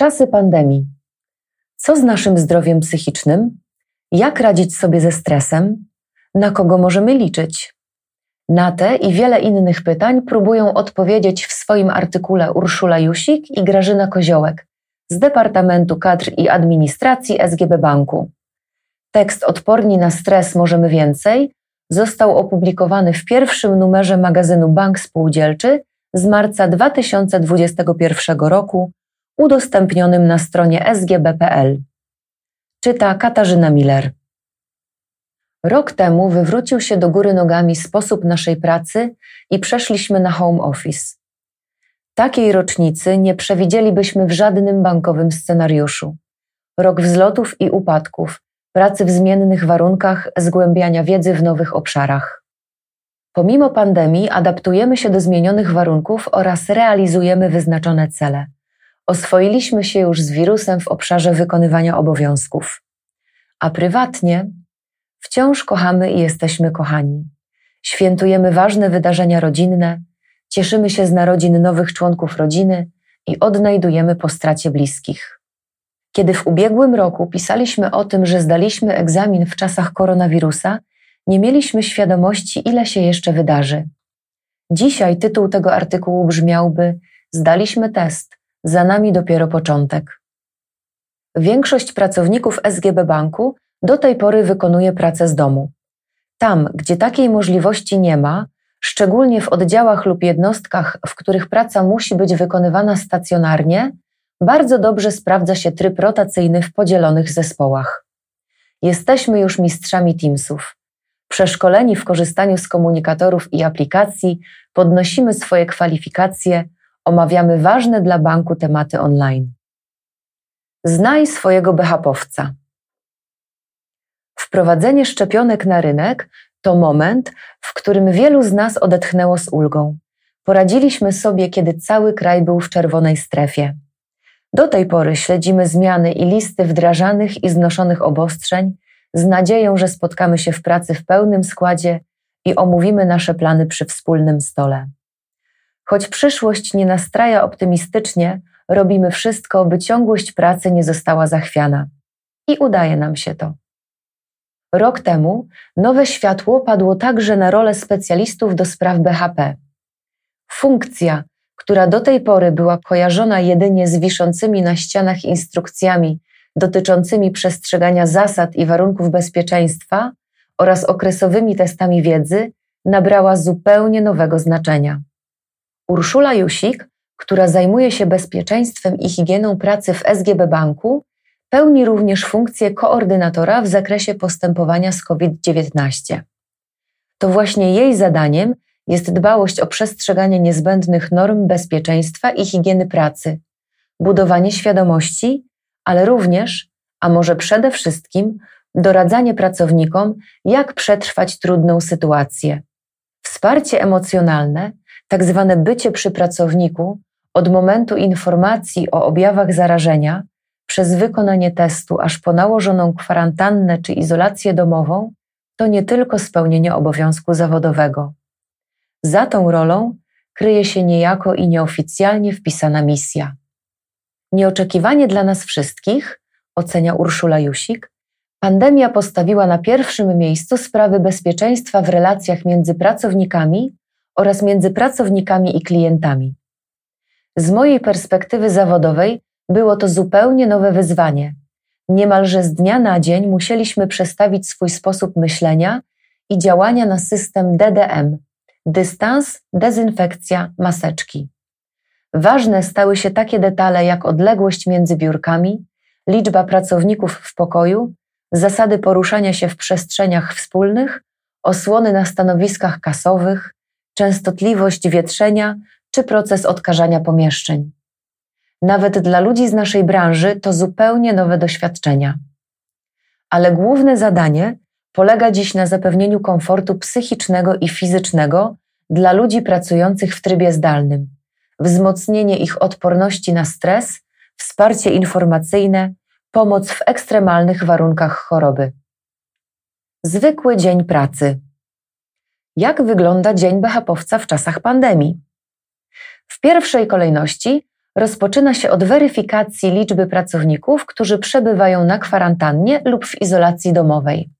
Czasy pandemii. Co z naszym zdrowiem psychicznym? Jak radzić sobie ze stresem? Na kogo możemy liczyć? Na te i wiele innych pytań próbują odpowiedzieć w swoim artykule Urszula Jusik i Grażyna Koziołek z Departamentu Kadr i Administracji SGB Banku. Tekst Odporni na stres możemy więcej został opublikowany w pierwszym numerze magazynu Bank Spółdzielczy z marca 2021 roku, udostępnionym na stronie sgb.pl. Czyta Katarzyna Miller. Rok temu wywrócił się do góry nogami sposób naszej pracy i przeszliśmy na home office. Takiej rocznicy nie przewidzielibyśmy w żadnym bankowym scenariuszu. Rok wzlotów i upadków, pracy w zmiennych warunkach, zgłębiania wiedzy w nowych obszarach. Pomimo pandemii adaptujemy się do zmienionych warunków oraz realizujemy wyznaczone cele. Oswoiliśmy się już z wirusem w obszarze wykonywania obowiązków. A prywatnie wciąż kochamy i jesteśmy kochani. Świętujemy ważne wydarzenia rodzinne, cieszymy się z narodzin nowych członków rodziny i odnajdujemy po stracie bliskich. Kiedy w ubiegłym roku pisaliśmy o tym, że zdaliśmy egzamin w czasach koronawirusa, nie mieliśmy świadomości, ile się jeszcze wydarzy. Dzisiaj tytuł tego artykułu brzmiałby: Zdaliśmy test, za nami dopiero początek. Większość pracowników SGB Banku do tej pory wykonuje pracę z domu. Tam, gdzie takiej możliwości nie ma, szczególnie w oddziałach lub jednostkach, w których praca musi być wykonywana stacjonarnie, bardzo dobrze sprawdza się tryb rotacyjny w podzielonych zespołach. Jesteśmy już mistrzami Teamsów. Przeszkoleni w korzystaniu z komunikatorów i aplikacji, podnosimy swoje kwalifikacje, omawiamy ważne dla banku tematy online. Znaj swojego BHP-owca. Wprowadzenie szczepionek na rynek to moment, w którym wielu z nas odetchnęło z ulgą. Poradziliśmy sobie, kiedy cały kraj był w czerwonej strefie. Do tej pory śledzimy zmiany i listy wdrażanych i znoszonych obostrzeń z nadzieją, że spotkamy się w pracy w pełnym składzie i omówimy nasze plany przy wspólnym stole. Choć przyszłość nie nastraja optymistycznie, robimy wszystko, by ciągłość pracy nie została zachwiana. I udaje nam się to. Rok temu nowe światło padło także na rolę specjalistów do spraw BHP. Funkcja, która do tej pory była kojarzona jedynie z wiszącymi na ścianach instrukcjami dotyczącymi przestrzegania zasad i warunków bezpieczeństwa oraz okresowymi testami wiedzy, nabrała zupełnie nowego znaczenia. Urszula Jusik, która zajmuje się bezpieczeństwem i higieną pracy w SGB Banku, pełni również funkcję koordynatora w zakresie postępowania z COVID-19. To właśnie jej zadaniem jest dbałość o przestrzeganie niezbędnych norm bezpieczeństwa i higieny pracy, budowanie świadomości, ale również, a może przede wszystkim, doradzanie pracownikom, jak przetrwać trudną sytuację. Wsparcie emocjonalne, tak zwane bycie przy pracowniku, od momentu informacji o objawach zarażenia, przez wykonanie testu aż po nałożoną kwarantannę czy izolację domową, to nie tylko spełnienie obowiązku zawodowego. Za tą rolą kryje się niejako i nieoficjalnie wpisana misja. Nieoczekiwanie dla nas wszystkich, ocenia Urszula Jusik, pandemia postawiła na pierwszym miejscu sprawy bezpieczeństwa w relacjach między pracownikami oraz między pracownikami i klientami. Z mojej perspektywy zawodowej było to zupełnie nowe wyzwanie. Niemalże z dnia na dzień musieliśmy przestawić swój sposób myślenia i działania na system DDM dystans, dezynfekcja, maseczki. Ważne stały się takie detale jak odległość między biurkami, liczba pracowników w pokoju, zasady poruszania się w przestrzeniach wspólnych, osłony na stanowiskach kasowych, częstotliwość wietrzenia czy proces odkażania pomieszczeń. Nawet dla ludzi z naszej branży to zupełnie nowe doświadczenia. Ale główne zadanie polega dziś na zapewnieniu komfortu psychicznego i fizycznego dla ludzi pracujących w trybie zdalnym, wzmocnienie ich odporności na stres, wsparcie informacyjne, pomoc w ekstremalnych warunkach choroby. Zwykły dzień pracy. Jak wygląda dzień BHP-owca w czasach pandemii? W pierwszej kolejności rozpoczyna się od weryfikacji liczby pracowników, którzy przebywają na kwarantannie lub w izolacji domowej.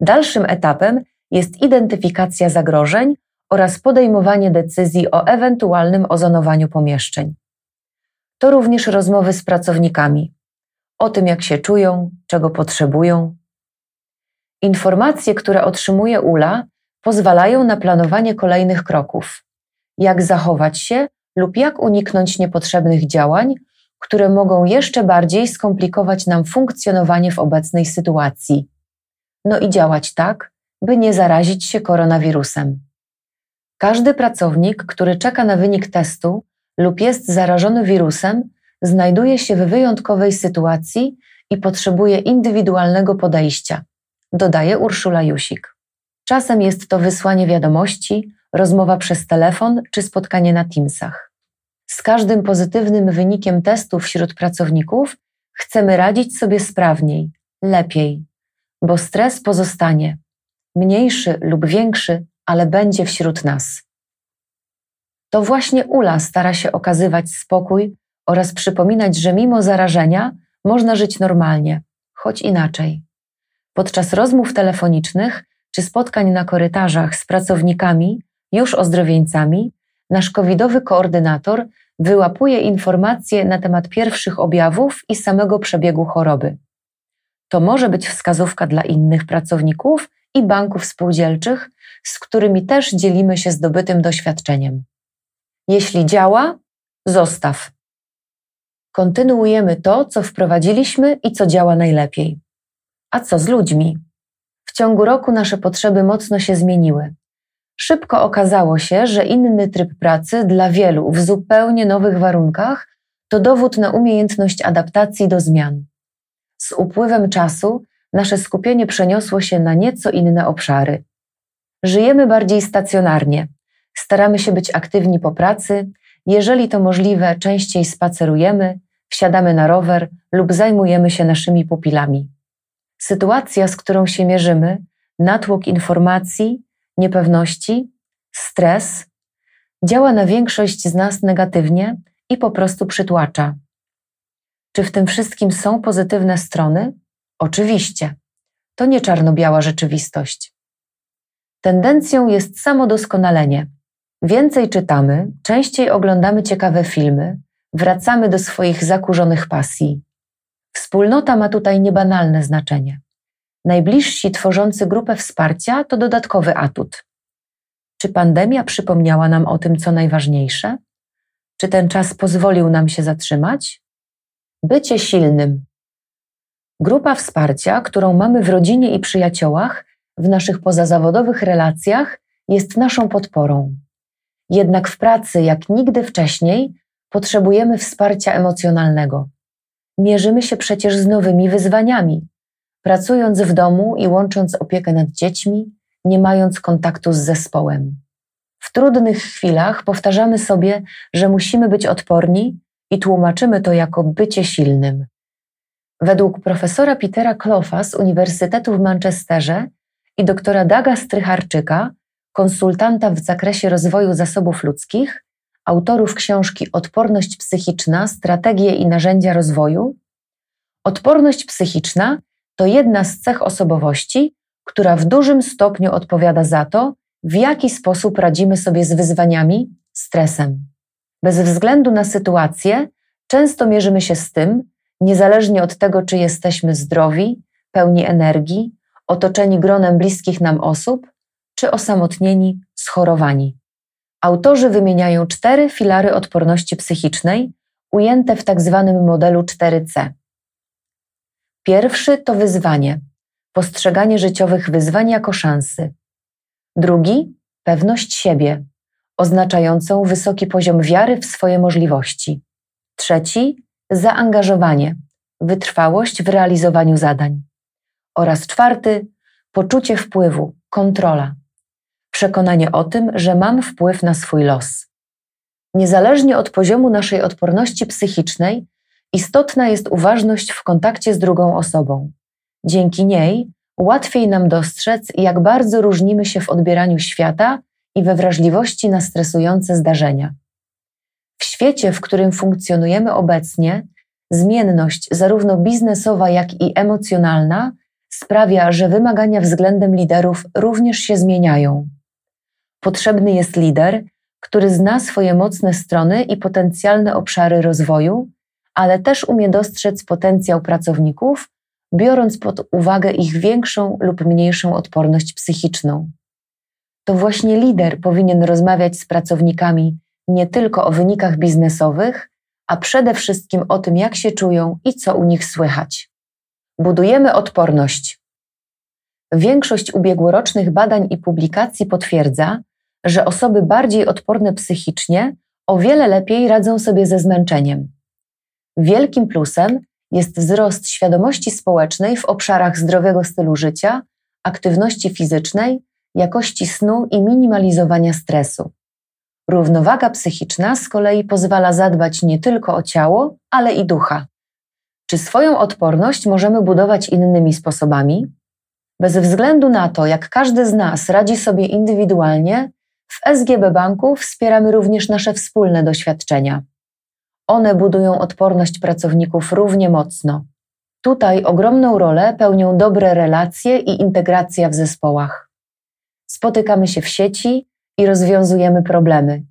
Dalszym etapem jest identyfikacja zagrożeń oraz podejmowanie decyzji o ewentualnym ozonowaniu pomieszczeń. To również rozmowy z pracownikami o tym, jak się czują, czego potrzebują. Informacje, które otrzymuje Ula, pozwalają na planowanie kolejnych kroków. Jak zachować się lub jak uniknąć niepotrzebnych działań, które mogą jeszcze bardziej skomplikować nam funkcjonowanie w obecnej sytuacji. No i działać tak, by nie zarazić się koronawirusem. Każdy pracownik, który czeka na wynik testu lub jest zarażony wirusem, znajduje się w wyjątkowej sytuacji i potrzebuje indywidualnego podejścia, dodaje Urszula Jusik. Czasem jest to wysłanie wiadomości, rozmowa przez telefon czy spotkanie na Teamsach. Z każdym pozytywnym wynikiem testu wśród pracowników chcemy radzić sobie sprawniej, lepiej, bo stres pozostanie, mniejszy lub większy, ale będzie wśród nas. To właśnie Ula stara się okazywać spokój oraz przypominać, że mimo zarażenia można żyć normalnie, choć inaczej. Podczas rozmów telefonicznych czy spotkań na korytarzach z pracownikami, już ozdrowieńcami, nasz covidowy koordynator wyłapuje informacje na temat pierwszych objawów i samego przebiegu choroby. To może być wskazówka dla innych pracowników i banków spółdzielczych, z którymi też dzielimy się zdobytym doświadczeniem. Jeśli działa, zostaw. Kontynuujemy to, co wprowadziliśmy i co działa najlepiej. A co z ludźmi? W ciągu roku nasze potrzeby mocno się zmieniły. Szybko okazało się, że inny tryb pracy dla wielu w zupełnie nowych warunkach to dowód na umiejętność adaptacji do zmian. Z upływem czasu nasze skupienie przeniosło się na nieco inne obszary. Żyjemy bardziej stacjonarnie, staramy się być aktywni po pracy, jeżeli to możliwe, częściej spacerujemy, wsiadamy na rower lub zajmujemy się naszymi pupilami. Sytuacja, z którą się mierzymy, natłok informacji, niepewności, stres, działa na większość z nas negatywnie i po prostu przytłacza. Czy w tym wszystkim są pozytywne strony? Oczywiście. To nie czarno-biała rzeczywistość. Tendencją jest samodoskonalenie. Więcej czytamy, częściej oglądamy ciekawe filmy, wracamy do swoich zakurzonych pasji. Wspólnota ma tutaj niebanalne znaczenie. Najbliżsi tworzący grupę wsparcia to dodatkowy atut. Czy pandemia przypomniała nam o tym, co najważniejsze? Czy ten czas pozwolił nam się zatrzymać? Bycie silnym. Grupa wsparcia, którą mamy w rodzinie i przyjaciołach, w naszych pozazawodowych relacjach, jest naszą podporą. Jednak w pracy, jak nigdy wcześniej, potrzebujemy wsparcia emocjonalnego. Mierzymy się przecież z nowymi wyzwaniami. Pracując w domu i łącząc opiekę nad dziećmi, nie mając kontaktu z zespołem. W trudnych chwilach powtarzamy sobie, że musimy być odporni i tłumaczymy to jako bycie silnym. Według profesora Petera Klofa z Uniwersytetu w Manchesterze i doktora Daga Strycharczyka, konsultanta w zakresie rozwoju zasobów ludzkich, autorów książki Odporność psychiczna strategie i narzędzia rozwoju, odporność psychiczna to jedna z cech osobowości, która w dużym stopniu odpowiada za to, w jaki sposób radzimy sobie z wyzwaniami, stresem. Bez względu na sytuację, często mierzymy się z tym, niezależnie od tego, czy jesteśmy zdrowi, pełni energii, otoczeni gronem bliskich nam osób, czy osamotnieni, schorowani. Autorzy wymieniają cztery filary odporności psychicznej, ujęte w tak zwanym modelu 4C. Pierwszy to wyzwanie, postrzeganie życiowych wyzwań jako szansy. Drugi pewność siebie, oznaczającą wysoki poziom wiary w swoje możliwości. Trzeci zaangażowanie, wytrwałość w realizowaniu zadań. Oraz czwarty poczucie wpływu, kontrola, przekonanie o tym, że mam wpływ na swój los. Niezależnie od poziomu naszej odporności psychicznej, istotna jest uważność w kontakcie z drugą osobą. Dzięki niej łatwiej nam dostrzec, jak bardzo różnimy się w odbieraniu świata i we wrażliwości na stresujące zdarzenia. W świecie, w którym funkcjonujemy obecnie, zmienność zarówno biznesowa, jak i emocjonalna sprawia, że wymagania względem liderów również się zmieniają. Potrzebny jest lider, który zna swoje mocne strony i potencjalne obszary rozwoju, ale też umie dostrzec potencjał pracowników, biorąc pod uwagę ich większą lub mniejszą odporność psychiczną. To właśnie lider powinien rozmawiać z pracownikami nie tylko o wynikach biznesowych, a przede wszystkim o tym, jak się czują i co u nich słychać. Budujemy odporność. Większość ubiegłorocznych badań i publikacji potwierdza, że osoby bardziej odporne psychicznie o wiele lepiej radzą sobie ze zmęczeniem. Wielkim plusem jest wzrost świadomości społecznej w obszarach zdrowego stylu życia, aktywności fizycznej, jakości snu i minimalizowania stresu. Równowaga psychiczna z kolei pozwala zadbać nie tylko o ciało, ale i ducha. Czy swoją odporność możemy budować innymi sposobami? Bez względu na to, jak każdy z nas radzi sobie indywidualnie, w SGB Banku wspieramy również nasze wspólne doświadczenia. One budują odporność pracowników równie mocno. Tutaj ogromną rolę pełnią dobre relacje i integracja w zespołach. Spotykamy się w sieci i rozwiązujemy problemy.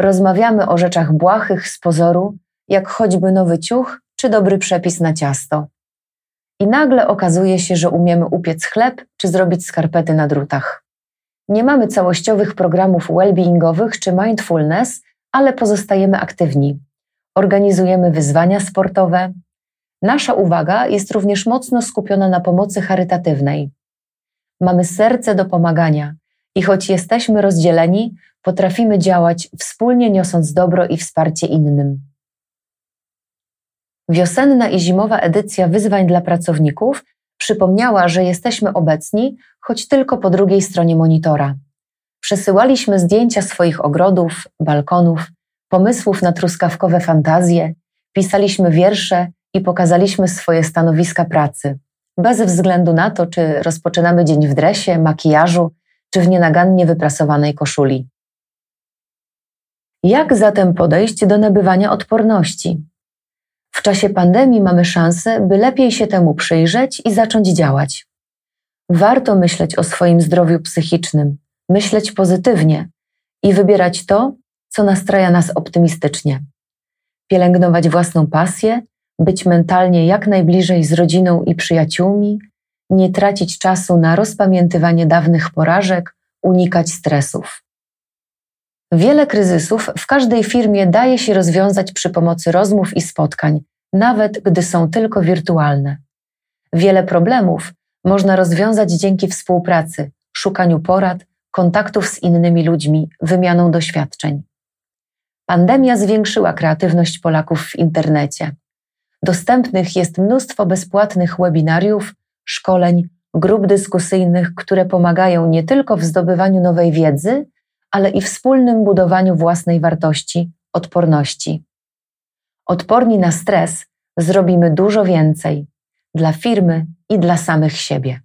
Rozmawiamy o rzeczach błahych z pozoru, jak choćby nowy ciuch czy dobry przepis na ciasto. I nagle okazuje się, że umiemy upiec chleb czy zrobić skarpety na drutach. Nie mamy całościowych programów well-beingowych czy mindfulness, ale pozostajemy aktywni. Organizujemy wyzwania sportowe. Nasza uwaga jest również mocno skupiona na pomocy charytatywnej. Mamy serce do pomagania i choć jesteśmy rozdzieleni, potrafimy działać wspólnie niosąc dobro i wsparcie innym. Wiosenna i zimowa edycja wyzwań dla pracowników przypomniała, że jesteśmy obecni, choć tylko po drugiej stronie monitora. Przesyłaliśmy zdjęcia swoich ogrodów, balkonów, pomysłów na truskawkowe fantazje, pisaliśmy wiersze i pokazaliśmy swoje stanowiska pracy, bez względu na to, czy rozpoczynamy dzień w dresie, makijażu, czy w nienagannie wyprasowanej koszuli. Jak zatem podejść do nabywania odporności? W czasie pandemii mamy szansę, by lepiej się temu przyjrzeć i zacząć działać. Warto myśleć o swoim zdrowiu psychicznym, myśleć pozytywnie i wybierać to, co nastraja nas optymistycznie. Pielęgnować własną pasję, być mentalnie jak najbliżej z rodziną i przyjaciółmi, nie tracić czasu na rozpamiętywanie dawnych porażek, unikać stresów. Wiele kryzysów w każdej firmie daje się rozwiązać przy pomocy rozmów i spotkań, nawet gdy są tylko wirtualne. Wiele problemów można rozwiązać dzięki współpracy, szukaniu porad, kontaktów z innymi ludźmi, wymianą doświadczeń. Pandemia zwiększyła kreatywność Polaków w internecie. Dostępnych jest mnóstwo bezpłatnych webinariów, szkoleń, grup dyskusyjnych, które pomagają nie tylko w zdobywaniu nowej wiedzy, ale i wspólnym budowaniu własnej wartości, odporności. Odporni na stres zrobimy dużo więcej dla firmy i dla samych siebie.